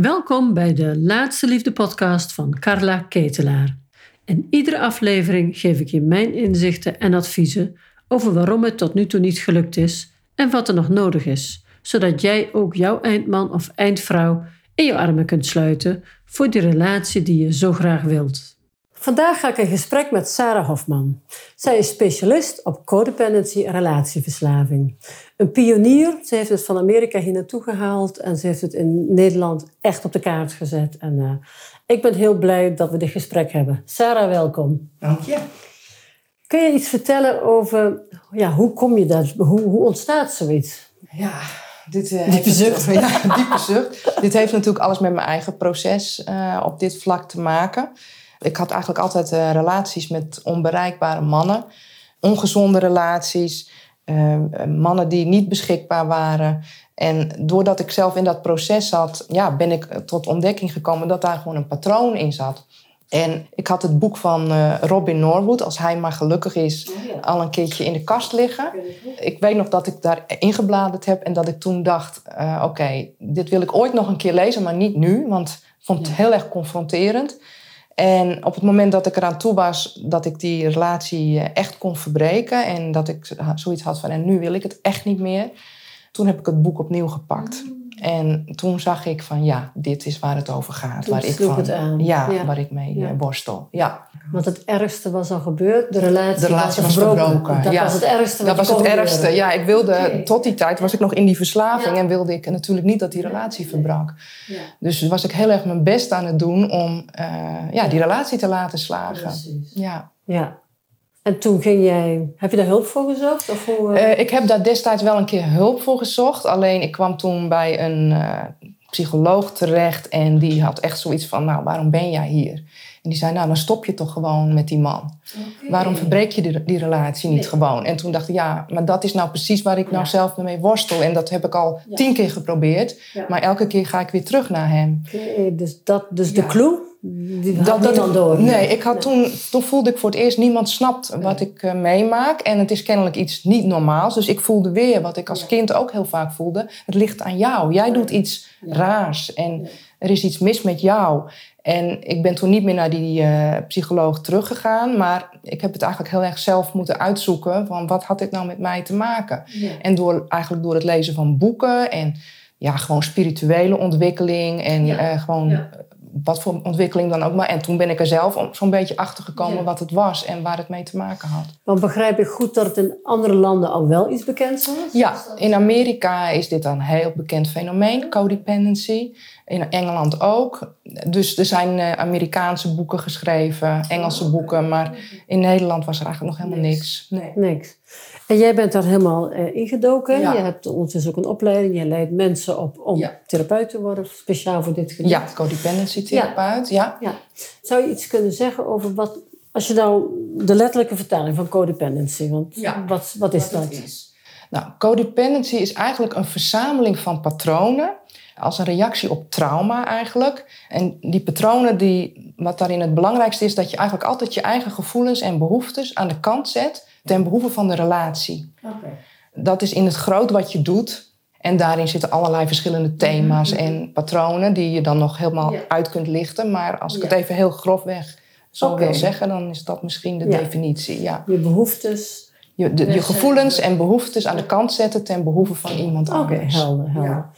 Welkom bij de Laatste Liefde podcast van Carla Ketelaar. In iedere aflevering geef ik je mijn inzichten en adviezen over waarom het tot nu toe niet gelukt is en wat er nog nodig is, zodat jij ook jouw eindman of eindvrouw in je armen kunt sluiten voor die relatie die je zo graag wilt. Vandaag ga ik in gesprek met Sarah Hofman. Zij is specialist op codependency en relatieverslaving. Een pionier. Ze heeft het van Amerika hier naartoe gehaald en ze heeft het in Nederland echt op de kaart gezet. En uh, ik ben heel blij dat we dit gesprek hebben. Sarah, welkom. Dank je. Kun je iets vertellen over ja, hoe kom je daar? Hoe, hoe ontstaat zoiets? Ja, dit, uh, diepe zucht. ja, diepe zucht. dit heeft natuurlijk alles met mijn eigen proces uh, op dit vlak te maken. Ik had eigenlijk altijd uh, relaties met onbereikbare mannen. Ongezonde relaties. Uh, mannen die niet beschikbaar waren. En doordat ik zelf in dat proces zat, ja, ben ik tot ontdekking gekomen dat daar gewoon een patroon in zat. En ik had het boek van uh, Robin Norwood, Als hij maar gelukkig is, oh, ja. al een keertje in de kast liggen. Ik weet nog dat ik daar ingebladerd heb en dat ik toen dacht: uh, oké, dit wil ik ooit nog een keer lezen, maar niet nu, want ik vond het heel erg confronterend. En op het moment dat ik eraan toe was dat ik die relatie eh, echt kon verbreken en dat ik zoiets had van en nu wil ik het echt niet meer, toen heb ik het boek opnieuw gepakt. Mm. En toen zag ik van ja, dit is waar het over gaat. waar ik van, het aan. Ja, ja. waar ik mee ja. borstel. Ja. Want het ergste was al gebeurd. De relatie, de relatie was, verbroken. Dat ja. was het ergste. Dat was het ergste. Ja, ik wilde okay. tot die tijd was ik nog in die verslaving en wilde ik natuurlijk niet dat die relatie verbrak. Dus was ik heel erg mijn best aan het doen om uh, ja, die relatie te laten slagen. Ja. ja. En toen ging jij, heb je daar hulp voor gezocht? Of hoe, uh... Uh, ik heb daar destijds wel een keer hulp voor gezocht. Alleen ik kwam toen bij een uh, psycholoog terecht en die had echt zoiets van, nou, waarom ben jij hier? En die zei, nou, dan stop je toch gewoon met die man. Okay. Waarom verbreek je die, die relatie niet nee. gewoon? En toen dacht ik, ja, maar dat is nou precies waar ik ja. nou zelf mee worstel. En dat heb ik al ja. tien keer geprobeerd. Ja. Maar elke keer ga ik weer terug naar hem. Okay, dus dat, dus de clue? Die dat, dat dan door? Nee, ik had toen, toen voelde ik voor het eerst niemand snapt wat ik uh, meemaak. En het is kennelijk iets niet normaals. Dus ik voelde weer wat ik als kind ook heel vaak voelde. Het ligt aan jou. Jij doet iets raars. En er is iets mis met jou. En ik ben toen niet meer naar die uh, psycholoog teruggegaan. Maar ik heb het eigenlijk heel erg zelf moeten uitzoeken. Van wat had dit nou met mij te maken? En door, eigenlijk door het lezen van boeken. En ja, gewoon spirituele ontwikkeling. En ja. uh, gewoon ja. Wat voor ontwikkeling dan ook maar. En toen ben ik er zelf zo'n beetje achter gekomen wat het was. En waar het mee te maken had. Want begrijp ik goed dat het in andere landen al wel iets bekend was? Ja, in Amerika is dit een heel bekend fenomeen. Codependency. In Engeland ook. Dus er zijn uh, Amerikaanse boeken geschreven, Engelse boeken, maar in Nederland was er eigenlijk nog helemaal niks. Nee. Niks. En jij bent daar helemaal uh, ingedoken. Ja. Je hebt ondertussen ook een opleiding. Je leidt mensen op om ja. therapeut te worden, speciaal voor dit gebied. Ja, codependency therapeut, ja. ja. Zou je iets kunnen zeggen over wat, als je nou de letterlijke vertaling van codependency, want wat, wat is wat dat? Is. Nou, codependency is eigenlijk een verzameling van patronen als een reactie op trauma eigenlijk. En die patronen, die, wat daarin het belangrijkste is, dat je eigenlijk altijd je eigen gevoelens en behoeftes aan de kant zet ten behoeve van de relatie. Okay. Dat is in het groot wat je doet. En daarin zitten allerlei verschillende thema's mm-hmm. en patronen die je dan nog helemaal ja. uit kunt lichten. Maar als ik ja. het even heel grofweg zo okay. wil zeggen, dan is dat misschien de ja. definitie. Ja. Je behoeftes. Je, de, je gevoelens en behoeftes aan de kant zetten ten behoeve van iemand anders. Oké, okay, helder, helder.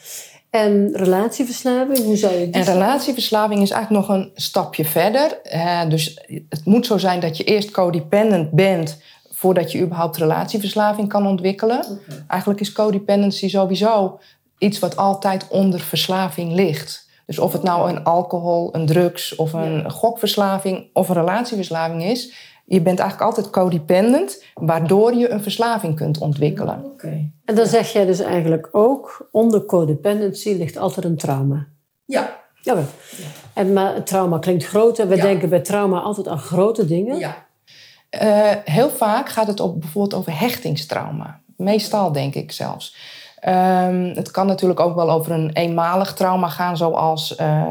En relatieverslaving, hoe zou je En relatieverslaving is eigenlijk nog een stapje verder. Uh, dus het moet zo zijn dat je eerst codependent bent voordat je überhaupt relatieverslaving kan ontwikkelen. Okay. Eigenlijk is codependency sowieso iets wat altijd onder verslaving ligt. Dus of het nou een alcohol, een drugs of een ja. gokverslaving of een relatieverslaving is, je bent eigenlijk altijd codependent, waardoor je een verslaving kunt ontwikkelen. Okay. En dan zeg jij dus eigenlijk ook, onder codependency ligt altijd een trauma. Ja. Ja, ja. En, maar trauma klinkt groter. We ja. denken bij trauma altijd aan grote dingen. Ja. Uh, heel vaak gaat het op, bijvoorbeeld over hechtingstrauma. Meestal denk ik zelfs. Um, het kan natuurlijk ook wel over een eenmalig trauma gaan, zoals uh,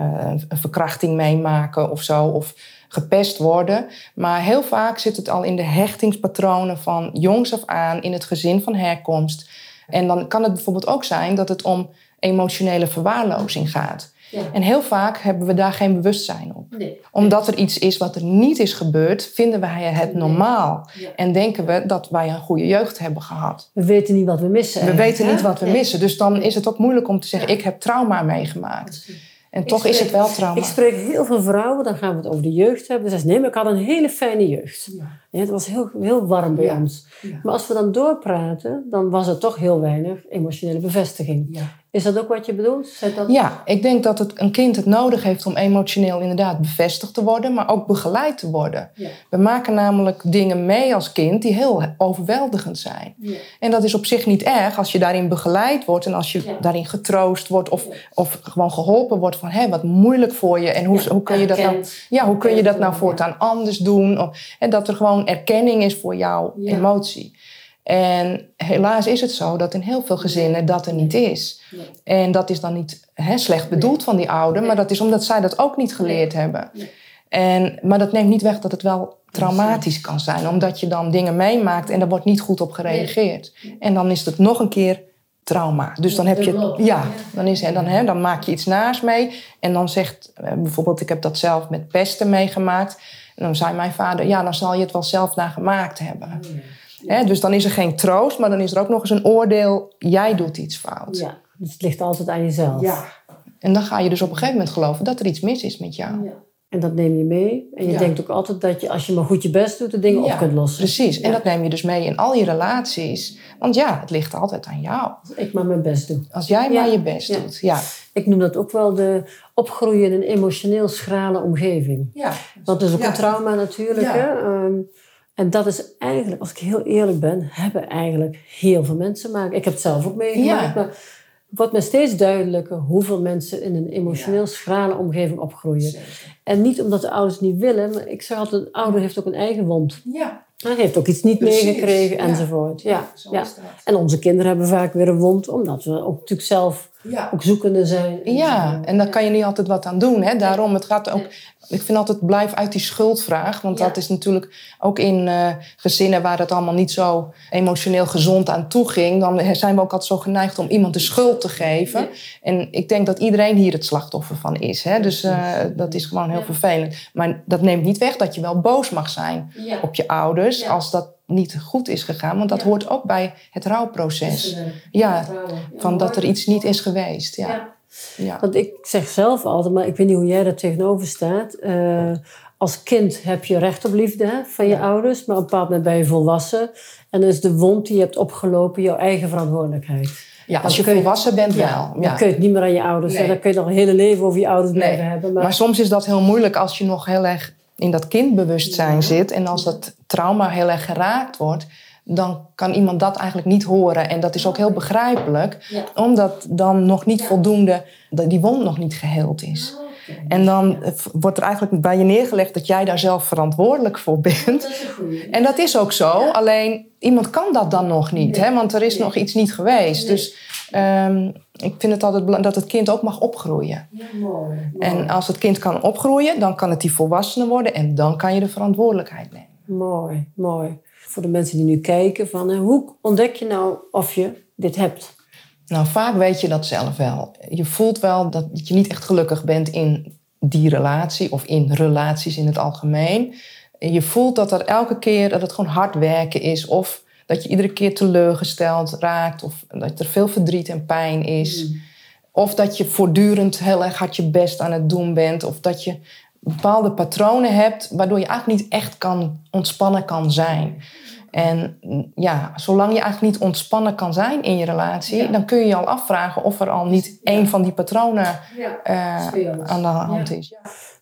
een verkrachting meemaken of zo. Of gepest worden. Maar heel vaak zit het al in de hechtingspatronen van jongs af aan in het gezin van herkomst. En dan kan het bijvoorbeeld ook zijn dat het om emotionele verwaarlozing gaat. En heel vaak hebben we daar geen bewustzijn op. Nee. Omdat er iets is wat er niet is gebeurd, vinden wij het normaal. Ja. En denken we dat wij een goede jeugd hebben gehad. We weten niet wat we missen. We weten niet wat we Nee. missen. Dus dan is het ook moeilijk om te zeggen, ik heb trauma meegemaakt. En toch is het wel trauma. Ik spreek heel veel vrouwen, dan gaan we het over de jeugd hebben. Ze zeggen, nee, maar ik had een hele fijne jeugd. Ja, het was heel, heel warm bij Ja. ons. Ja. Maar als we dan doorpraten, dan was er toch heel weinig emotionele bevestiging. Ja. Is dat ook wat je bedoelt? Dat... Ja, ik denk dat het, een kind het nodig heeft om emotioneel inderdaad bevestigd te worden, maar ook begeleid te worden. We maken namelijk dingen mee als kind die heel overweldigend zijn. Ja. En dat is op zich niet erg als je daarin begeleid wordt en als je daarin getroost wordt of, of gewoon geholpen wordt van hé, wat moeilijk voor je en hoe, hoe kun je dat nou, ja, hoe kun je dat nou voortaan anders doen? Of, en dat er gewoon erkenning is voor jouw Ja. emotie. En helaas is het zo dat in heel veel gezinnen dat er niet is. Nee. En dat is dan niet hè, slecht bedoeld van die ouder, maar dat is omdat zij dat ook niet geleerd hebben. En, maar dat neemt niet weg dat het wel traumatisch kan zijn, omdat je dan dingen meemaakt en daar wordt niet goed op gereageerd. En dan is het nog een keer trauma. Dus dan heb je, ja, dan, is, dan, hè, dan maak je iets naars mee. En dan zegt, eh, bijvoorbeeld, ik heb dat zelf met pesten meegemaakt. Dan zei mijn vader, ja, dan zal je het wel zelf naar gemaakt hebben. Hè, dus dan is er geen troost, maar dan is er ook nog eens een oordeel, jij doet iets fout. Ja, dus het ligt altijd aan jezelf. Ja. En dan ga je dus op een gegeven moment geloven dat er iets mis is met jou. Ja. En dat neem je mee. En je Ja. denkt ook altijd dat je, als je maar goed je best doet, de dingen Ja, op kunt lossen. Precies. En dat neem je dus mee in al je relaties. Want ja, het ligt altijd aan jou. Als ik maar mijn best doe. Als jij maar je best Ja. doet. Ja. Ik noem dat ook wel de opgroeien in een emotioneel schrale omgeving. ja. Want dat is ook een trauma natuurlijk. Ja. Hè? Ehm, en dat is eigenlijk, als ik heel eerlijk ben, hebben eigenlijk heel veel mensen maken. Ik heb het zelf ook meegemaakt, Ja. maar wordt me steeds duidelijker hoeveel mensen in een emotioneel schrale omgeving opgroeien. En niet omdat de ouders niet willen, maar ik zeg altijd, een ouder heeft ook een eigen wond. Ja. Hij heeft ook iets niet Precies, meegekregen enzovoort. Ja, ja. En onze kinderen hebben vaak weer een wond, omdat we ook natuurlijk zelf Ja. ook zoekende zijn. Ja, en daar kan je niet altijd wat aan doen. Hè? Daarom, het gaat ook... Ik vind altijd, blijf uit die schuldvraag. Want Ja. dat is natuurlijk ook in eh, gezinnen waar het allemaal niet zo emotioneel gezond aan toe ging. Dan zijn we ook altijd zo geneigd om iemand de schuld te geven. Ja. En ik denk dat iedereen hier het slachtoffer van is. Hè? Dus eh, dat is gewoon heel Ja. vervelend. Maar dat neemt niet weg dat je wel boos mag zijn Ja. op je ouders. Ja. Als dat niet goed is gegaan. Want dat Ja. hoort ook bij het rouwproces. Ja, van dat er iets niet is geweest. Ja. Ja. Ja. Want ik zeg zelf altijd, maar ik weet niet hoe jij daar tegenover staat. Eh, als kind heb je recht op liefde hè, van je Ja. ouders, maar op een bepaald moment ben je volwassen. En dan is de wond die je hebt opgelopen jouw eigen verantwoordelijkheid. Ja, als je volwassen bent wel. Dan Ja. kun je het niet meer aan je ouders. Nee. Dan kun je nog een hele leven over je ouders Nee. blijven hebben. Maar, Maar soms is dat heel moeilijk als je nog heel erg in dat kindbewustzijn zit. En als dat trauma heel erg geraakt wordt, dan kan iemand dat eigenlijk niet horen. En dat is ook heel begrijpelijk, Ja. omdat dan nog niet voldoende, die wond nog niet geheeld is. En dan wordt er eigenlijk bij je neergelegd dat jij daar zelf verantwoordelijk voor bent. Dat is een. En dat is ook zo, alleen iemand kan dat dan nog niet, Nee. hè? want er is Nee. nog iets niet geweest. Nee. Dus ehm, ik vind het altijd belangrijk dat het kind ook mag opgroeien. Ja, mooi. En als het kind kan opgroeien, dan kan het die volwassene worden en dan kan je de verantwoordelijkheid nemen. Mooi, mooi. Voor de mensen die nu kijken, van, hoe ontdek je nou of je dit hebt? Nou, vaak weet je dat zelf wel. Je voelt wel dat je niet echt gelukkig bent in die relatie of in relaties in het algemeen. En Je voelt dat er elke keer dat het gewoon hard werken is of dat je iedere keer teleurgesteld raakt of dat er veel verdriet en pijn is. Of dat je voortdurend heel erg hard je best aan het doen bent. Of dat je bepaalde patronen hebt waardoor je eigenlijk niet echt kan ontspannen kan zijn. En ja, zolang je eigenlijk niet ontspannen kan zijn in je relatie, Ja. dan kun je je al afvragen of er al niet één van die patronen Ja. eh, aan de hand is.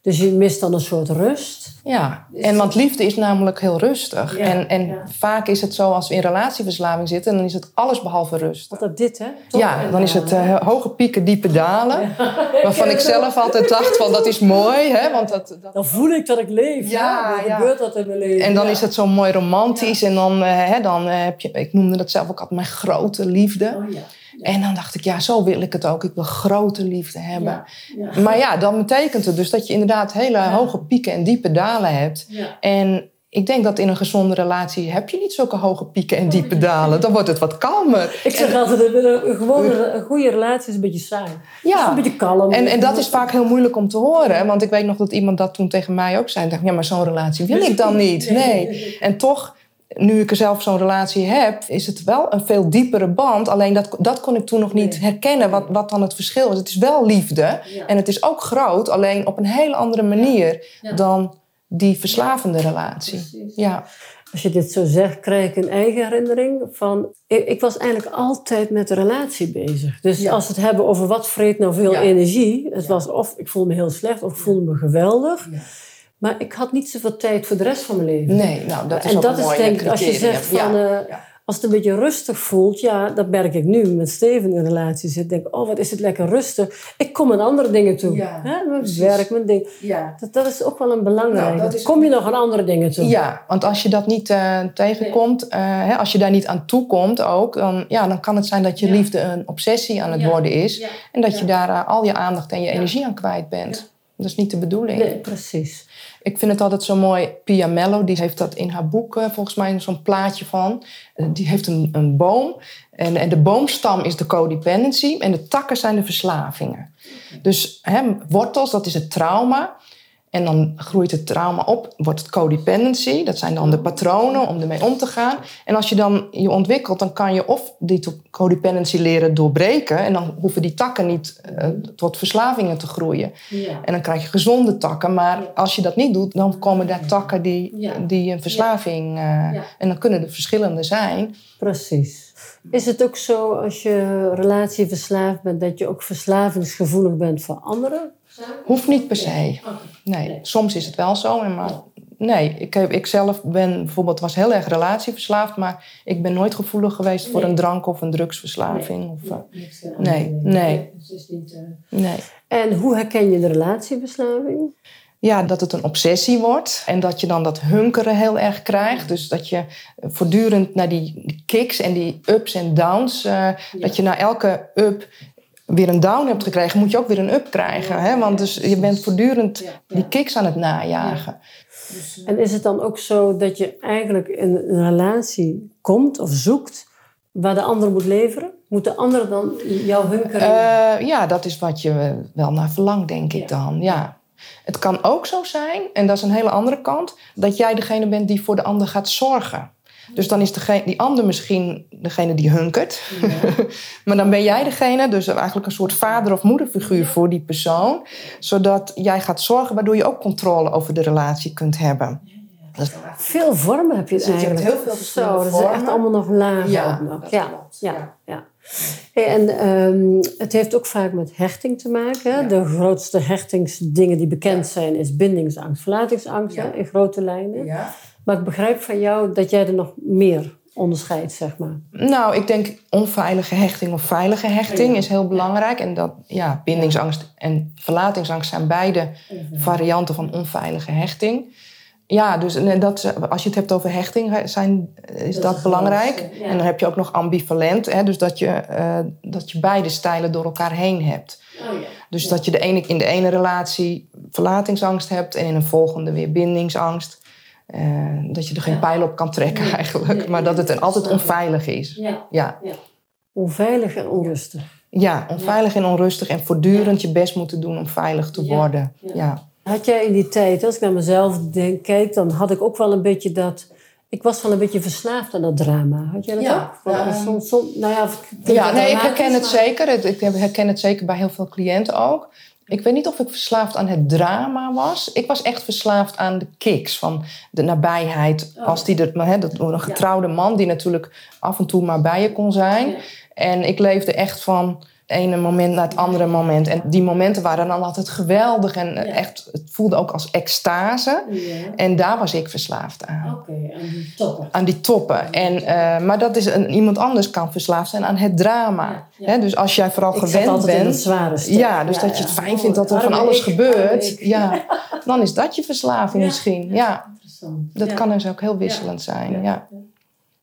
Dus je mist dan een soort rust. Ja, en want liefde is namelijk heel rustig. Ja, En, en ja. vaak is het zo als we in relatieverslaving zitten, dan is het alles behalve rustig. Wat dit, hè? Top Ja, dan is het dalen. eh, hoge pieken, diepe dalen. Waarvan ik zelf altijd dacht van dat is mooi. Hè? Want dat, dat... Dan voel ik dat ik leef. Ja, Dan ja. gebeurt dat in mijn leven. En dan is het zo mooi romantisch. En dan, eh, hè, dan eh, heb je, ik noemde dat zelf ook altijd mijn grote liefde. Oh, ja. En dan dacht ik, ja, zo wil ik het ook. Ik wil grote liefde hebben. Ja. Ja. Maar ja, dan betekent het dus dat je inderdaad hele hoge pieken en diepe dalen hebt. En ik denk dat in een gezonde relatie heb je niet zulke hoge pieken en diepe dalen. Dan wordt het wat kalmer. Ik zeg altijd, een, gewone, een goede relatie is een beetje saai. Ja. Een beetje kalm. En, en dat is vaak heel moeilijk om te horen. Want ik weet nog dat iemand dat toen tegen mij ook zei. Ik dacht, ja, maar zo'n relatie wil ik dan niet. Nee. En toch nu ik er zelf zo'n relatie heb, is het wel een veel diepere band. Alleen dat, dat kon ik toen nog niet herkennen, wat, wat dan het verschil is. Het is wel liefde en het is ook groot, alleen op een hele andere manier dan die verslavende relatie. Ja. Als je dit zo zegt, krijg ik een eigen herinnering van... Ik, ik was eigenlijk altijd met de relatie bezig. Dus als we het hebben over wat vreet nou veel energie... Het was of ik voelde me heel slecht of ik voelde me geweldig... Maar ik had niet zoveel tijd voor de rest van mijn leven. Nee, nou, dat is en ook dat een is denk ik, als je zegt van, uh, als het een beetje rustig voelt, ja, dat merk ik nu met Steven in relatie zit. Denk, oh, wat is het lekker rustig. Ik kom aan andere dingen toe. Ja, Hè? Mijn werk, mijn ding. Ja. Dat, dat is ook wel een belangrijke. Nou, kom je nog aan andere dingen toe? Ja, want als je dat niet uh, tegenkomt, uh, hè, als je daar niet aan toe komt ook, dan, ja, dan kan het zijn dat je liefde een obsessie aan het worden is. En dat je daar al je aandacht en je energie aan kwijt bent. Dat is niet de bedoeling. Nee, precies. Ik vind het altijd zo mooi. Pia Mello, die heeft dat in haar boek volgens mij zo'n plaatje van. Eh, die heeft een, een boom. En, en de boomstam is de codependency. En de takken zijn de verslavingen. Dus hè, wortels, dat is het trauma. En dan groeit het trauma op, wordt het codependency. Dat zijn dan de patronen om ermee om te gaan. En als je dan je ontwikkelt, dan kan je of die codependency leren doorbreken. En dan hoeven die takken niet uh, tot verslavingen te groeien. Ja. En dan krijg je gezonde takken. Maar als je dat niet doet, dan komen daar takken die, die een verslaving... Uh, en dan kunnen er verschillende zijn. Precies. Is het ook zo als je relatieverslaafd bent, dat je ook verslavingsgevoelig bent voor anderen? Hoeft niet per se. Nee, soms is het wel zo. Maar nee, ik, heb, ik zelf ben bijvoorbeeld was heel erg relatieverslaafd, maar ik ben nooit gevoelig geweest voor een drank of een drugsverslaving. Of, nee, nee. nee. En hoe herken je de relatieverslaving? Ja, dat het een obsessie wordt en dat je dan dat hunkeren heel erg krijgt. Dus dat je voortdurend naar die kicks en die ups en downs, uh, dat je na elke up weer een down hebt gekregen, moet je ook weer een up krijgen. Hè? Want dus je bent voortdurend die kicks aan het najagen. Dus, en is het dan ook zo dat je eigenlijk in een relatie komt of zoekt waar de ander moet leveren? Moet de ander dan jouw hunkeren? Uh, ja, dat is wat je wel naar verlangt, denk ik dan. Ja. Het kan ook zo zijn, en dat is een hele andere kant, dat jij degene bent die voor de ander gaat zorgen. Dus dan is degene, die ander misschien degene die hunkert. maar dan ben jij degene, dus eigenlijk een soort vader- of moederfiguur voor die persoon. Zodat jij gaat zorgen, waardoor je ook controle over de relatie kunt hebben. Veel vormen heb je het eigenlijk. Je hebt heel veel Zo, dat is echt allemaal nog lager. Ja, ja, ja, ja, en um, het heeft ook vaak met hechting te maken. De grootste hechtingsdingen die bekend zijn is bindingsangst, verlatingsangst in grote lijnen. Ja. Maar ik begrijp van jou dat jij er nog meer onderscheidt, zeg maar. Nou, ik denk onveilige hechting of veilige hechting is heel belangrijk. En dat, ja, bindingsangst en verlatingsangst zijn beide varianten van onveilige hechting. Ja, dus dat, als je het hebt over hechting, zijn, is dat, belangrijk. En dan heb je ook nog ambivalent, hè, dus dat je, uh, dat je beide stijlen door elkaar heen hebt. Oh, ja. Dus dat je de ene, in de ene relatie verlatingsangst hebt en in een volgende weer bindingsangst. Uh, dat je er geen pijl op kan trekken eigenlijk, maar dat het altijd onveilig is. Ja. ja. Onveilig en onrustig. Ja, onveilig en onrustig en voortdurend je best moeten doen om veilig te worden. Ja. Had jij in die tijd, als ik naar mezelf denk, kijk, dan had ik ook wel een beetje dat. Ik was wel een beetje verslaafd aan dat drama. Had jij dat ja, ook? Ja, soms, nou ja, ja nee, ik herken het zeker. Ik herken het zeker bij heel veel cliënten ook. Ik weet niet of ik verslaafd aan het drama was. Ik was echt verslaafd aan de kicks van de nabijheid. Oh. Als die er, hè, dat, een getrouwde man die natuurlijk af en toe maar bij je kon zijn. En ik leefde echt van ene moment naar het andere moment. En die momenten waren dan altijd geweldig en echt, het voelde ook als extase. En daar was ik verslaafd aan. Oké, aan die toppen. Aan die toppen. En, uh, maar dat is een, iemand anders kan verslaafd zijn aan het drama. He, dus als jij vooral ik gewend bent. zware ja, dus dat je het fijn vindt dat er van alles gebeurt. Ja, dan is dat je verslaving misschien. Ja. Dat kan dus ook heel wisselend zijn. Ja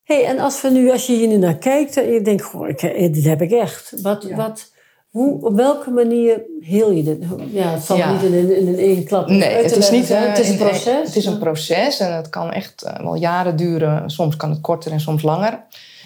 hey, en als, we nu, als je hier nu naar kijkt en je denkt, goh, ik, eh, dit heb ik echt. Wat, wat, Hoe, op welke manier heel je dit? Ja, het valt Ja. niet in, in een één klap. Nee, uit het is niet hè. eh, Het is een proces. Het is een proces en het kan echt eh, wel jaren duren. Soms kan het korter en soms langer.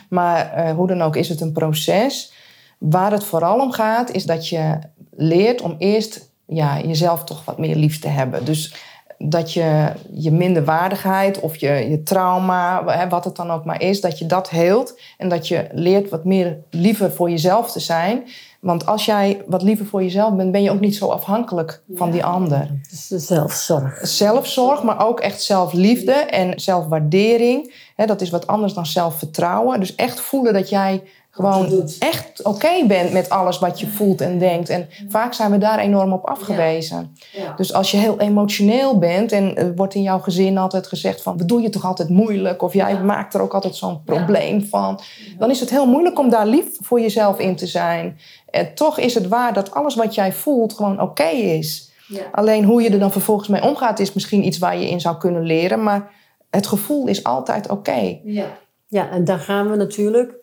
Maar eh, hoe dan ook is het een proces. Waar het vooral om gaat, is dat je leert om eerst ja, jezelf toch wat meer lief te hebben. Dus dat je je minderwaardigheid of je, je trauma, wat het dan ook maar is, dat je dat heelt. En dat je leert wat meer liever voor jezelf te zijn. Want als jij wat liever voor jezelf bent, ben je ook niet zo afhankelijk van die ander de zelfzorg. zelfzorg, maar ook echt zelfliefde en zelfwaardering. Dat is wat anders dan zelfvertrouwen. Dus echt voelen dat jij gewoon echt oké bent met alles wat je voelt en denkt. En vaak zijn we daar enorm op afgewezen. Ja. Dus als je heel emotioneel bent en er wordt in jouw gezin altijd gezegd van... bedoel je toch altijd moeilijk of jij Ja. maakt er ook altijd zo'n probleem van... dan is het heel moeilijk om daar lief voor jezelf in te zijn. En toch is het waar dat alles wat jij voelt gewoon oké is. Ja. Alleen hoe je er dan vervolgens mee omgaat is misschien iets waar je in zou kunnen leren. Maar het gevoel is altijd oké. Ja. ja, en daar gaan we natuurlijk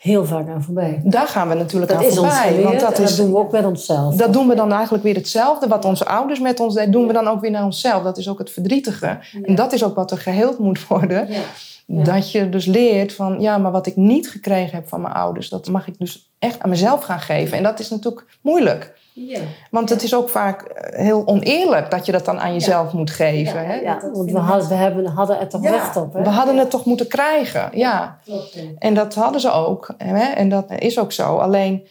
heel vaak aan voorbij. Daar gaan we natuurlijk Dat aan is ons voorbij. geleerd want dat, is, dat doen we ook met onszelf. dat doen we dan eigenlijk weer hetzelfde. Wat onze ouders met ons deden, doen we dan ook weer naar onszelf. Dat is ook het verdrietige. En dat is ook wat er geheeld moet worden. Ja. Ja. Dat je dus leert van, ja, maar wat ik niet gekregen heb van mijn ouders, dat mag ik dus echt aan mezelf gaan geven. En dat is natuurlijk moeilijk. Ja. Want het is ook vaak eh, heel oneerlijk dat je dat dan aan jezelf moet geven. hè? Ja, want we, hadden, we hebben, hadden er toch Ja, recht op. Hè? We hadden het toch moeten krijgen, ja. En dat hadden ze ook. Hè? En dat is ook zo. Alleen,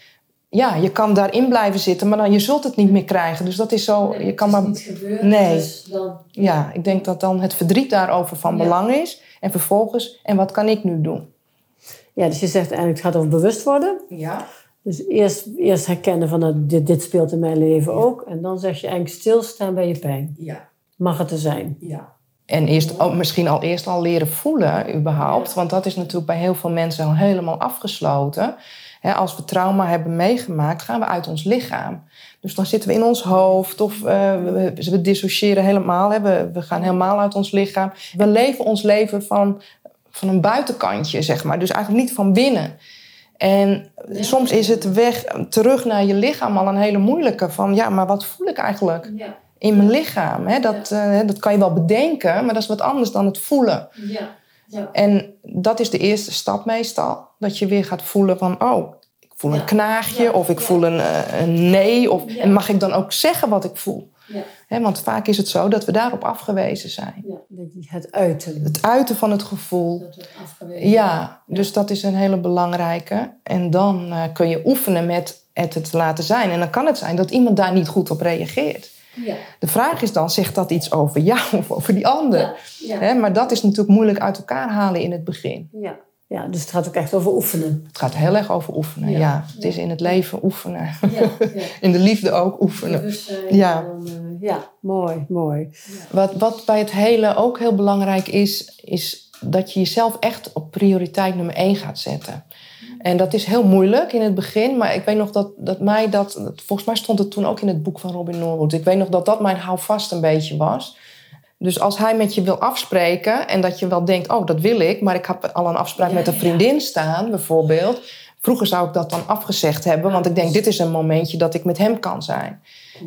ja, je kan daarin blijven zitten, maar dan je zult het niet meer krijgen. Dus dat is zo. je kan maar. gebeurd. Nee. Dus dan, Ja, ik denk dat dan het verdriet daarover van Ja. belang is. En vervolgens, en wat kan ik nu doen? ja, dus je zegt eigenlijk het gaat over bewust worden. Ja. Dus eerst, eerst herkennen van nou, dit, dit speelt in mijn leven ook. En dan zeg je eigenlijk stilstaan bij je pijn. Ja. Mag het er zijn? ja. En eerst, misschien al eerst al leren voelen, überhaupt. Want dat is natuurlijk bij heel veel mensen al helemaal afgesloten. Als we trauma hebben meegemaakt, gaan we uit ons lichaam. Dus dan zitten we in ons hoofd of eh, we, we dissociëren helemaal. We, we gaan helemaal uit ons lichaam. We leven ons leven van, van een buitenkantje, zeg maar. Dus eigenlijk niet van binnen. En soms is het weg terug naar je lichaam al een hele moeilijke. Van ja, maar wat voel ik eigenlijk Ja. in mijn lichaam? Hè? Dat, eh, dat kan je wel bedenken, maar dat is wat anders dan het voelen. Ja. Ja. En dat is de eerste stap meestal. Dat je weer gaat voelen van, oh, ik voel een Ja. knaagje Ja. of ik Ja. voel een, eh, een nee. Of, Ja. En mag ik dan ook zeggen wat ik voel? Ja. Want vaak is het zo dat we daarop afgewezen zijn. Ja, het uiten. Het uiten van het gevoel. Dat afgewezen. Ja, dus dat is een hele belangrijke. En dan eh, kun je oefenen met het het laten zijn. En dan kan het zijn dat iemand daar niet goed op reageert. Ja. De vraag is dan, zegt dat iets over jou of over die ander? Ja. Ja. Hè, maar dat is natuurlijk moeilijk uit elkaar halen in het begin. Ja. ja, dus het gaat ook echt over oefenen. Het gaat heel erg over oefenen, Ja. Het is in het leven oefenen. Ja, ja. In de liefde ook oefenen. Ja. Dan, eh, ja, mooi, mooi. Wat, wat bij het hele ook heel belangrijk is, is dat je jezelf echt op prioriteit nummer één gaat zetten. En dat is heel moeilijk in het begin, maar ik weet nog dat, dat mij dat, dat- volgens mij stond het toen ook in het boek van Robin Norwood. Ik weet nog dat dat mijn houvast een beetje was. Dus als hij met je wil afspreken en dat je wel denkt, oh dat wil ik, maar ik heb al een afspraak Ja, met een ja. vriendin staan bijvoorbeeld. Vroeger zou ik dat dan afgezegd hebben, want ik denk dit is een momentje dat ik met hem kan zijn.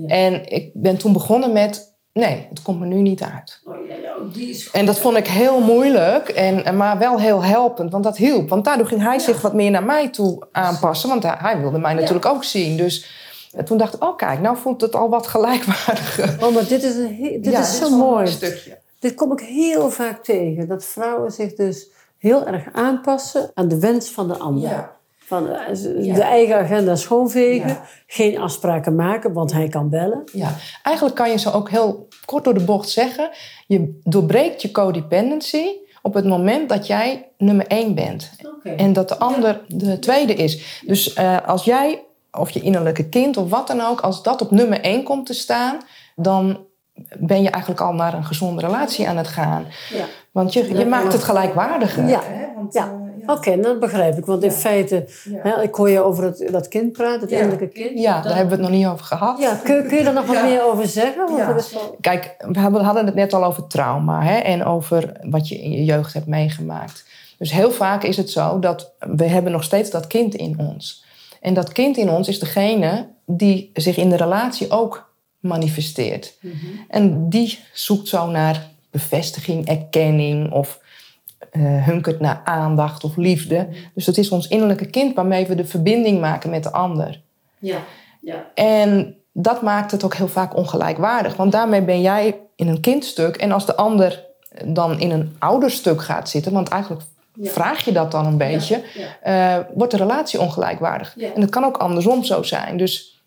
Ja. En ik ben toen begonnen met, nee, het komt me nu niet uit. Oh, ja, ja, die is goed. En dat vond ik heel moeilijk, en, maar wel heel helpend, want dat hielp. Want daardoor ging hij zich wat meer naar mij toe aanpassen, want hij, wilde mij natuurlijk ook zien. Dus en toen dacht ik, oh kijk, nou voelt het al wat gelijkwaardiger. Oh, maar dit is, een dit is zo mooi. stukje. Dit kom ik heel vaak tegen. Dat vrouwen zich dus heel erg aanpassen aan de wens van de ander. Van eh, de eigen agenda schoonvegen. Geen afspraken maken, want hij kan bellen. Ja, eigenlijk kan je zo ook heel kort door de bocht zeggen, je doorbreekt je codependency op het moment dat jij nummer één bent. En dat de ander de tweede is. Dus eh, als jij, of je innerlijke kind of wat dan ook, als dat op nummer één komt te staan, dan ben je eigenlijk al naar een gezonde relatie aan het gaan. Ja. Want je, je maakt het gelijkwaardiger. Ja. hè? Want, Ja. Oké, dat begrijp ik. Want in feite, Ja. hè, ik hoor je over het, dat kind praten, het Ja. innerlijke kind. Ja, Dan- daar hebben we het nog niet over gehad. Ja, kun, kun je er nog wat Ja. meer over zeggen? Want Ja. dat is wel... Kijk, we hebben- hadden het net al over trauma hè, en over wat je in je jeugd hebt meegemaakt. Dus heel vaak is het zo dat we hebben nog steeds dat kind in ons. En dat kind in ons is degene die zich in de relatie ook manifesteert. En die zoekt zo naar bevestiging, erkenning of uh, hunkert naar aandacht of liefde. Dus dat is ons innerlijke kind waarmee we de verbinding maken met de ander. Ja, ja. En dat maakt het ook heel vaak ongelijkwaardig. Want daarmee ben jij in een kindstuk. En als de ander dan in een ouderstuk gaat zitten, want eigenlijk vraag je dat dan een beetje, uh, wordt de relatie ongelijkwaardig. En het kan ook andersom zo zijn. Dus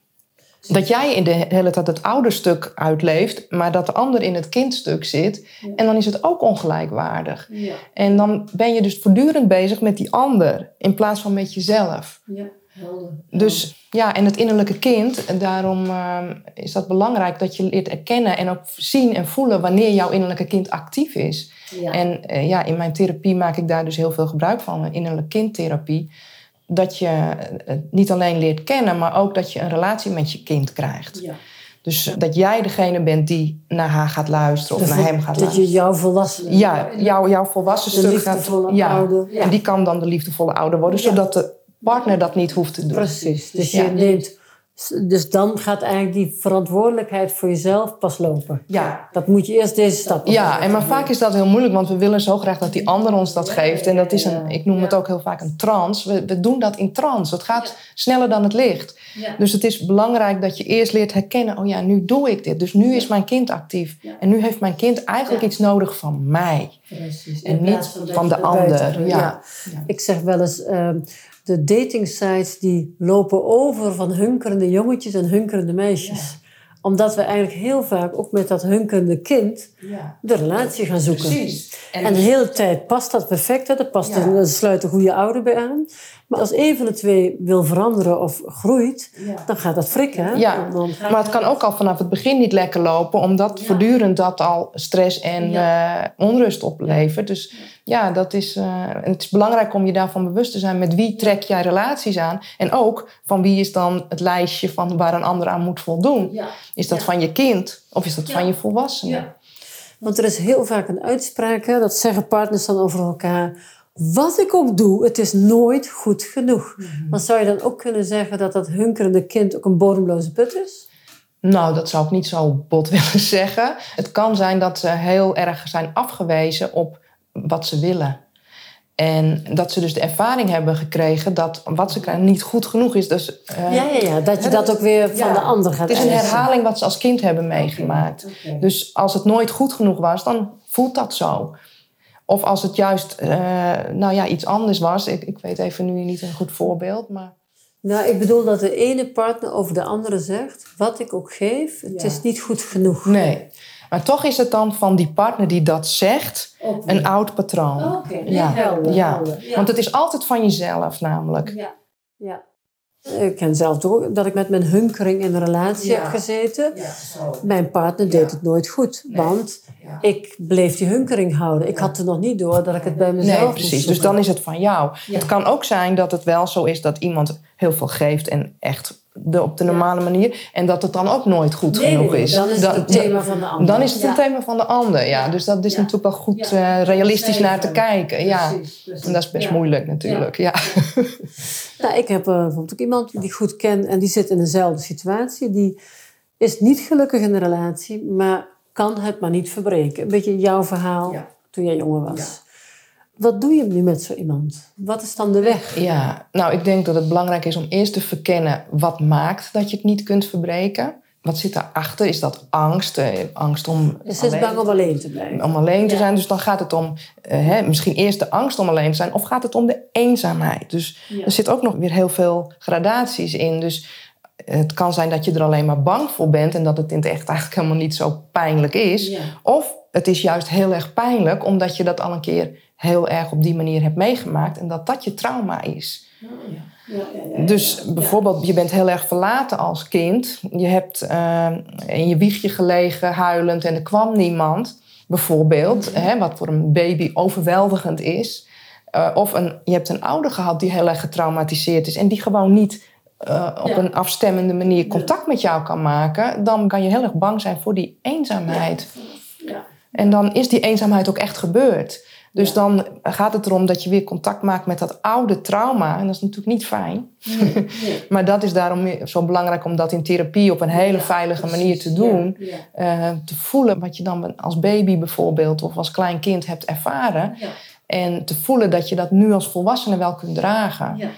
dat jij in de hele tijd het ouderstuk uitleeft, maar dat de ander in het kindstuk zit. En dan is het ook ongelijkwaardig. En dan ben je dus voortdurend bezig met die ander in plaats van met jezelf. Ja, helder. Dus ja, en het innerlijke kind, en daarom uh, is dat belangrijk dat je leert erkennen en ook zien en voelen wanneer jouw innerlijke kind actief is. Ja. En uh, ja, in mijn therapie maak ik daar dus heel veel gebruik van, innerlijke kindtherapie. Dat je het niet alleen leert kennen, maar ook dat je een relatie met je kind krijgt. Ja. Dus dat jij degene bent die naar haar gaat luisteren of Dat naar hem gaat Dat luisteren. je jouw volwassene... Ja, jouw, jouw volwassen De stuk gaat... ja. ouder. Ja. En die kan dan de liefdevolle ouder worden, zodat de partner dat niet hoeft te doen. Precies. Dus je neemt... Dus dan gaat eigenlijk die verantwoordelijkheid voor jezelf pas lopen. Ja, Dat moet je eerst deze stap Ja, en maar vaak is dat heel moeilijk, want we willen zo graag dat die ander ons dat geeft. En dat is een, ik noem het ook heel vaak een trance. We, we doen dat in trance. Het gaat sneller dan het licht. Ja. Dus het is belangrijk dat je eerst leert herkennen: oh ja, nu doe ik dit. Dus nu is mijn kind actief. Ja. En nu heeft mijn kind eigenlijk iets nodig van mij. Precies. En niet van de er ander, ja. Ik zeg wel eens, ehm, de dating sites die lopen over van hunkerende jongetjes en hunkerende meisjes. Omdat we eigenlijk heel vaak ook met dat hunkerende kind Ja, de relatie gaan zoeken. precies. En de hele tijd past dat perfect. Hè? Er past Ja. een, er sluit een goede ouder bij aan. Maar als een van de twee wil veranderen of groeit, Ja. dan gaat dat frikken. Hè? Ja, Dan- dan gaat- maar het kan ook al vanaf het begin niet lekker lopen, omdat Ja. voortdurend dat al stress en Ja. eh, onrust oplevert. Dus ja, dat is, eh, het is belangrijk om je daarvan bewust te zijn met wie trek jij relaties aan. En ook van wie is dan het lijstje van waar een ander aan moet voldoen. Ja. Is dat Ja. van je kind of is dat Ja. van je volwassene? Ja. Want er is heel vaak een uitspraak, hè, dat zeggen partners dan over elkaar. Wat ik ook doe, het is nooit goed genoeg. Dan zou je dan ook kunnen zeggen dat dat hunkerende kind ook een bodemloze put is? Nou, dat zou ik niet zo bot willen zeggen. Het kan zijn dat ze heel erg zijn afgewezen op wat ze willen. En dat ze dus de ervaring hebben gekregen dat wat ze krijgen niet goed genoeg is. Dus, eh, Ja, ja, ja, dat je dat ook weer van Ja. de ander gaat Het is een herhaling wat ze als kind hebben meegemaakt. Dus als het nooit goed genoeg was, dan voelt dat zo. Of als het juist eh, nou ja, iets anders was. Ik, ik weet even nu niet een goed voorbeeld. Maar Nou, ik bedoel dat de ene partner over de andere zegt... wat ik ook geef, het Ja. is niet goed genoeg. nee. Maar toch is het dan van die partner die dat zegt een oud patroon. Oh, Oké, Ja. helder, Ja. Ja. Want het is altijd van jezelf namelijk. Ja. ja. Ik ken zelf toch ook dat ik met mijn hunkering in een relatie Ja. heb gezeten. Ja. Mijn partner deed het nooit goed. Nee. Want ik bleef die hunkering houden. Ik had er nog niet door dat ik het bij mezelf Nee, precies. Dus dan is het van jou. Het kan ook zijn dat het wel zo is dat iemand heel veel geeft en echt de, op de normale manier. En dat het dan ook nooit goed Nee, genoeg nee, is. dan is het het thema van de ander. Dan is het Ja. een thema van de ander, ja. Dus dat is Ja. natuurlijk wel goed eh, realistisch naar te kijken. Ja. Precies, precies. En dat is best moeilijk natuurlijk, ja. Nou, ik heb eh, bijvoorbeeld ook iemand die ik goed ken en die zit in dezelfde situatie. Die is niet gelukkig in de relatie, maar kan het maar niet verbreken. Een beetje jouw verhaal toen jij jonger was. Wat doe je nu met zo iemand? Wat is dan de weg? Ja, nou ik denk dat het belangrijk is om eerst te verkennen wat maakt dat je het niet kunt verbreken. Wat zit daarachter? Is dat angst? Eh, angst om Ze is bang om alleen te blijven. om alleen te Ja. zijn. Dus dan gaat het om eh, hè, misschien eerst de angst om alleen te zijn, of gaat het om de eenzaamheid. Dus Ja. er zit ook nog weer heel veel gradaties in. Dus het kan zijn dat je er alleen maar bang voor bent en dat het in het echt eigenlijk helemaal niet zo pijnlijk is. Ja. Of het is juist heel erg pijnlijk omdat je dat al een keer heel erg op die manier hebt meegemaakt en dat dat je trauma is. Ja, ja, ja. Dus bijvoorbeeld, je bent heel erg verlaten als kind. Je hebt eh, in je wiegje gelegen, huilend, en er kwam niemand. Bijvoorbeeld, hè, wat voor een baby overweldigend is. Eh, of een, je hebt een ouder gehad die heel erg getraumatiseerd is... en die gewoon niet eh, op Ja. een afstemmende manier contact met jou kan maken... dan kan je heel erg bang zijn voor die eenzaamheid. Ja. En dan is die eenzaamheid ook echt gebeurd. Dus dan gaat het erom dat je weer contact maakt met dat oude trauma. En dat is natuurlijk niet fijn. Nee, maar dat is daarom zo belangrijk om dat in therapie op een hele veilige manier te doen. Uh, te voelen wat je dan als baby bijvoorbeeld of als klein kind hebt ervaren. En te voelen dat je dat nu als volwassene wel kunt dragen.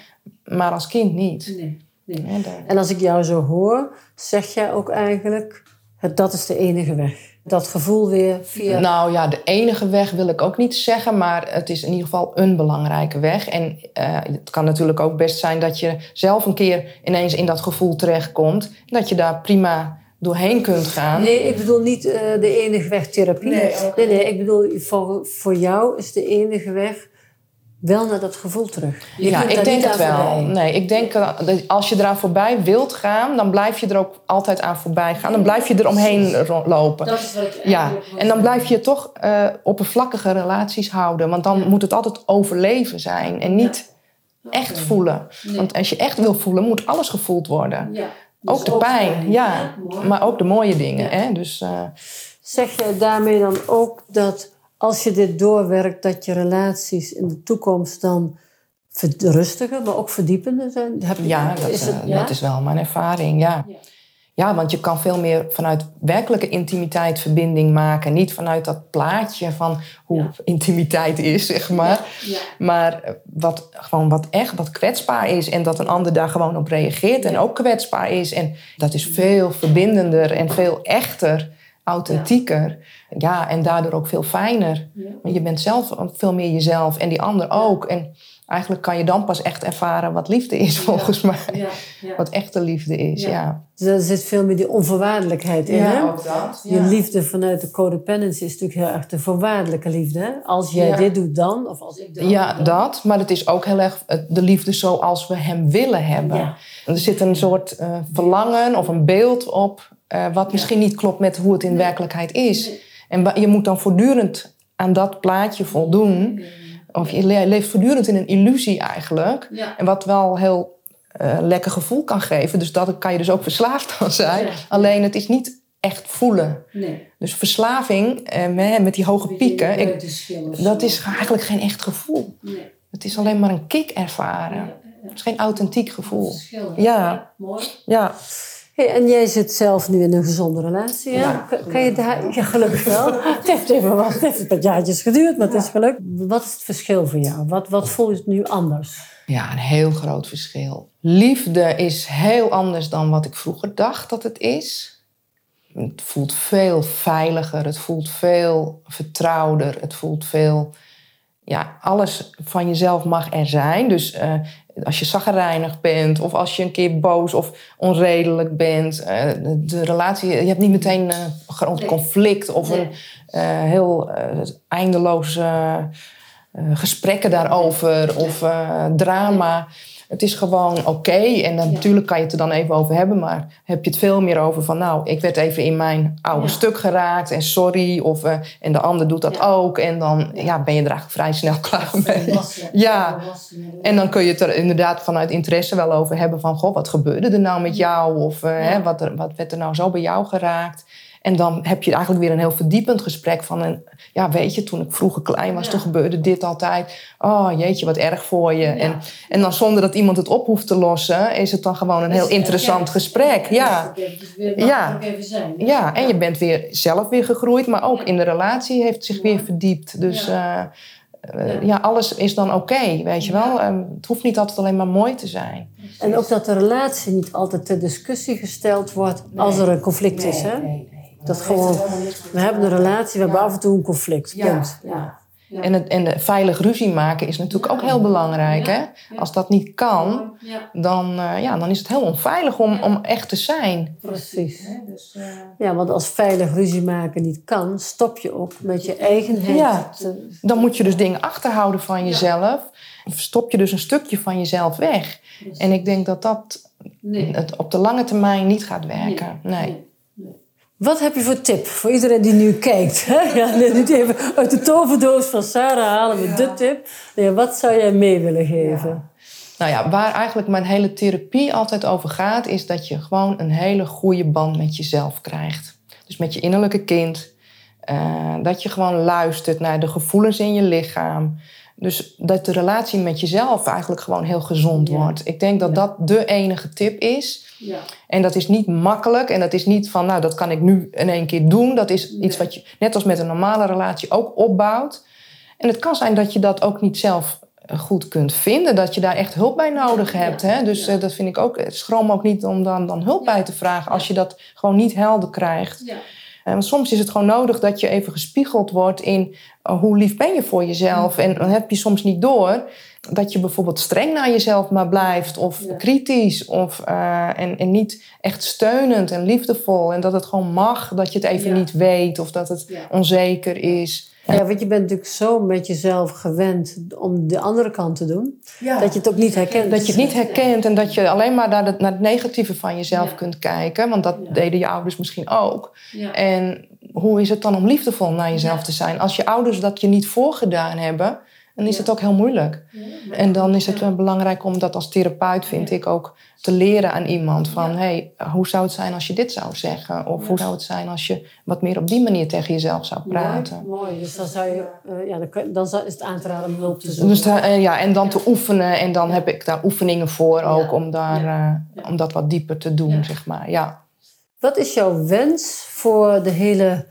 Maar als kind niet. Nee. Nee. En als ik jou zo hoor, zeg jij ook eigenlijk, dat is de enige weg dat gevoel weer via. Nou ja, de enige weg wil ik ook niet zeggen, maar het is in ieder geval een belangrijke weg. En uh, het kan natuurlijk ook best zijn dat je zelf een keer ineens in dat gevoel terechtkomt. Dat je daar prima doorheen kunt gaan. Nee, ik bedoel niet uh, de enige weg therapie. Nee, nee, nee, ik bedoel voor, voor jou is de enige weg wel naar dat gevoel terug. ja, ik denk het wel. Nee, ik denk dat als je eraan voorbij wilt gaan, dan blijf je er ook altijd aan voorbij gaan. Dan blijf je er omheen lopen. Dat is wat ik ja, en dan blijf je toch uh, oppervlakkige relaties houden. Want dan moet het altijd overleven zijn en niet echt voelen. Want als je echt wil voelen, moet alles gevoeld worden. Ja. ook de pijn, ja. Maar ook de mooie dingen. Hè? Dus, uh, zeg je daarmee dan ook dat als je dit doorwerkt, dat je relaties in de toekomst dan rustiger, maar ook verdiepender zijn? Heb je, ja, dat is, het, ja? dat is wel mijn ervaring, ja. ja. ja. want je kan veel meer vanuit werkelijke intimiteit verbinding maken. Niet vanuit dat plaatje van hoe intimiteit is, zeg maar. Maar wat, gewoon wat echt, wat kwetsbaar is. En dat een ander daar gewoon op reageert en ook kwetsbaar is. En dat is veel verbindender en veel echter authentieker. Ja. en daardoor ook veel fijner. Want je bent zelf veel meer jezelf en die ander ook. En eigenlijk kan je dan pas echt ervaren wat liefde is, volgens mij. Wat echte liefde is, ja. Dus er zit veel meer die onvoorwaardelijkheid in, ja, Ook dat. Je liefde vanuit de codependency is natuurlijk heel erg de voorwaardelijke liefde. Hè? Als jij dit doet dan, of als ik dat Ja, dat. Maar het is ook heel erg de liefde zoals we hem willen hebben. Er zit een soort uh, verlangen of een beeld op uh, wat misschien niet klopt met hoe het in werkelijkheid is. En je moet dan voortdurend aan dat plaatje voldoen. Of je leeft voortdurend in een illusie eigenlijk. En wat wel heel uh, lekker gevoel kan geven. Dus dat kan je dus ook verslaafd aan zijn. Alleen het is niet echt voelen. Nee. Dus verslaving eh, met die hoge pieken, ik, dat is eigenlijk geen echt gevoel. Nee. Het is alleen maar een kick ervaren. Het is geen authentiek gevoel. Ja. Mooi. Ja. Hey, en jij zit zelf nu in een gezonde relatie. Ja, kan je daar, ja, gelukkig wel. het heeft even wat, het heeft een jaartjes geduurd, maar het is gelukt. Wat is het verschil voor jou? Wat, wat voel je nu anders? Ja, een heel groot verschil. Liefde is heel anders dan wat ik vroeger dacht dat het is. Het voelt veel veiliger, het voelt veel vertrouwder, het voelt veel ja, alles van jezelf mag er zijn. Dus uh, als je zaggerijnig bent of als je een keer boos of onredelijk bent. Uh, de relatie, je hebt niet meteen een groot conflict of een uh, heel eindeloze gesprekken daarover of drama. Het is gewoon oké. En natuurlijk kan je het er dan even over hebben. Maar heb je het veel meer over van... nou, ik werd even in mijn oude stuk geraakt. En sorry. Of, uh, en de ander doet dat ook. En dan ja. ben je er eigenlijk vrij snel klaar mee. Ja. En dan kun je het er inderdaad vanuit interesse wel over hebben. Van, goh, wat gebeurde er nou met jou? Of uh, hè, wat, er, wat werd er nou zo bij jou geraakt? En dan heb je eigenlijk weer een heel verdiepend gesprek van... Een, ja, weet je, toen ik vroeger klein was, toen gebeurde dit altijd. Oh, jeetje, wat erg voor je. En, en dan zonder dat iemand het op hoeft te lossen... is het dan gewoon een heel interessant gesprek. Ja, ja. ja, en je bent weer zelf weer gegroeid... maar ook in de relatie heeft zich weer verdiept. Dus... Uh, ja. alles is dan oké, weet je wel. Ehm, het hoeft niet altijd alleen maar mooi te zijn. En ook dat de relatie niet altijd ter discussie gesteld wordt als er een conflict is. Hè? Nee, dat gewoon, we hebben een relatie, we hebben af en toe een conflict. Punt. Ja. Ja. En, het, en de veilig ruzie maken is natuurlijk ook heel belangrijk. Hè? Als dat niet kan, dan, uh, ja, dan is het heel onveilig om, om echt te zijn. Precies. Dus, uh... Ja, want als veilig ruzie maken niet kan, stop je ook met je eigenheid. Ja, dan moet je dus dingen achterhouden van jezelf. Stop je dus een stukje van jezelf weg. En ik denk dat dat nee. het op de lange termijn niet gaat werken. nee. Wat heb je voor tip voor iedereen die nu kijkt? Ja, niet even uit de toverdoos van Sarah halen we de tip. Nee, wat zou jij mee willen geven? Nou ja, waar eigenlijk mijn hele therapie altijd over gaat, is dat je gewoon een hele goede band met jezelf krijgt. Dus met je innerlijke kind. Eh, dat je gewoon luistert naar de gevoelens in je lichaam. Dus dat de relatie met jezelf eigenlijk gewoon heel gezond wordt. Ik denk dat dat de enige tip is. Ja. En dat is niet makkelijk. En dat is niet van, nou, dat kan ik nu in één keer doen. Dat is iets wat je, net als met een normale relatie, ook opbouwt. En het kan zijn dat je dat ook niet zelf eh, goed kunt vinden. Dat je daar echt hulp bij nodig hebt. Hè? Dus uh, dat vind ik ook. Schroom ook niet om dan, dan hulp bij te vragen als je dat gewoon niet helder krijgt. Want soms is het gewoon nodig dat je even gespiegeld wordt in hoe lief ben je voor jezelf. En dan heb je soms niet door dat je bijvoorbeeld streng naar jezelf maar blijft. Of kritisch. Of, en, en niet echt steunend en liefdevol. En dat het gewoon mag. Dat je het even niet weet. Of dat het onzeker is. Ja, want je bent natuurlijk zo met jezelf gewend om de andere kant te doen. Dat je het ook niet herkent. Dat je het niet herkent en dat je alleen maar naar het, naar het negatieve van jezelf kunt kijken. Want dat deden je ouders misschien ook. En hoe is het dan om liefdevol naar jezelf te zijn? Als je ouders dat je niet voorgedaan hebben, dan is het ook heel moeilijk. En dan is het wel belangrijk om dat als therapeut, vind ik, ook te leren aan iemand. Van, hey, hoe zou het zijn als je dit zou zeggen? Of hoe zou het zijn als je wat meer op die manier tegen jezelf zou praten? Mooi, dus dan, zou je, uh, ja, dan, dan is het aan te raden om hulp te zoeken. Dus uh, ja, en dan te oefenen. En dan heb ik daar oefeningen voor ook, om, daar, uh, om dat wat dieper te doen, zeg maar. Ja. Wat is jouw wens voor de hele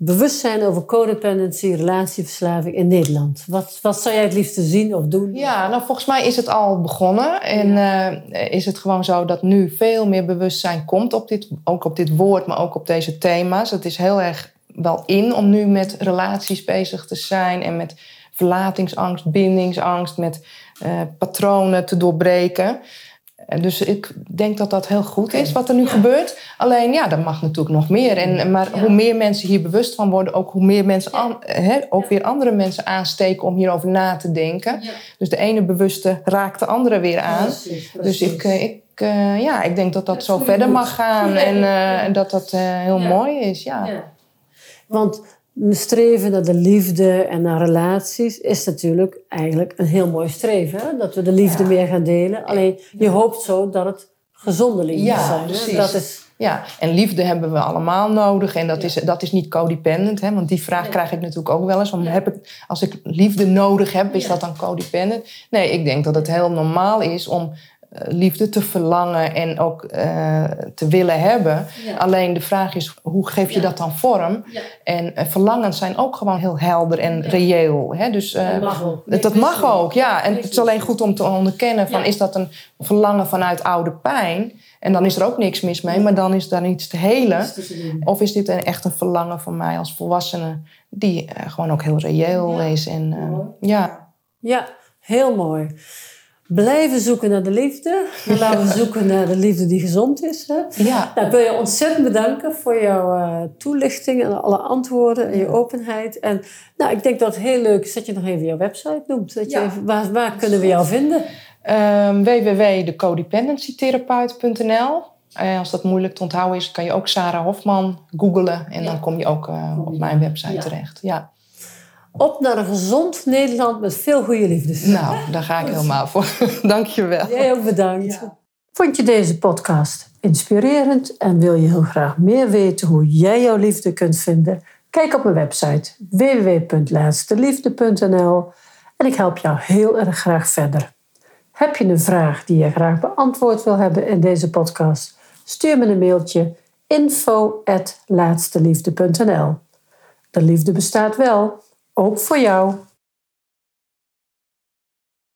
bewustzijn over codependency, relatieverslaving in Nederland? Wat, wat zou jij het liefst zien of doen? Ja, nou volgens mij is het al begonnen. En uh, is het gewoon zo dat nu veel meer bewustzijn komt op dit, ook op dit woord, maar ook op deze thema's. Het is heel erg wel in om nu met relaties bezig te zijn en met verlatingsangst, bindingsangst, met uh, patronen te doorbreken. Dus ik denk dat dat heel goed is wat er nu gebeurt. Alleen ja, dat mag natuurlijk nog meer. En, maar hoe meer mensen hier bewust van worden, ook hoe meer mensen ook weer andere mensen aansteken om hierover na te denken. Dus de ene bewuste raakt de andere weer aan. Dus ik, eh, ik, uh, ja, ik denk dat dat, zo verder mag gaan en, uh, en dat dat heel mooi is. Ja. Want streven naar de liefde en naar relaties is natuurlijk eigenlijk een heel mooi streven. Hè? Dat we de liefde meer gaan delen. Alleen je hoopt zo dat het gezonde liefde ja, zijn. Precies. Dat is... Ja, en liefde hebben we allemaal nodig. En dat, is, dat is niet codependent. Hè? Want die vraag krijg ik natuurlijk ook wel eens. Om, heb ik, als ik liefde nodig heb, is dat dan codependent? Nee, ik denk dat het heel normaal is om liefde te verlangen en ook uh, te willen hebben. Alleen de vraag is, hoe geef je dat dan vorm? En uh, verlangens zijn ook gewoon heel helder en reëel. Hè? Dus, dat mag ook. Dat, mag ook, ja. En het is alleen goed om te onderkennen van, is dat een verlangen vanuit oude pijn? En dan is er ook niks mis mee, maar dan is daar iets te helen. Of is dit een, echt een verlangen van mij als volwassene, die gewoon ook heel reëel is? En, ja. ja, heel mooi. Blijven zoeken naar de liefde. Laten we zoeken naar de liefde die gezond is. Hè? Ja. Nou, ik wil je ontzettend bedanken voor jouw uh, toelichting en alle antwoorden en je openheid. En nou, ik denk dat het heel leuk is dat je nog even jouw website noemt. Dat je even, waar, waar kunnen we jou vinden? Um, www.decodependencytherapeut.nl uh, Als dat moeilijk te onthouden is, kan je ook Sarah Hofman googlen. En dan kom je ook uh, op mijn website terecht. Ja. Op naar een gezond Nederland met veel goede liefdes. Nou, daar ga ik helemaal voor. Dank je wel. Jij ook bedankt. Vond je deze podcast inspirerend en wil je heel graag meer weten hoe jij jouw liefde kunt vinden? Kijk op mijn website www.laatsteliefde.nl en ik help jou heel erg graag verder. Heb je een vraag die je graag beantwoord wil hebben in deze podcast? Stuur me een mailtje info.laatsteliefde.nl De liefde bestaat wel ook voor jou.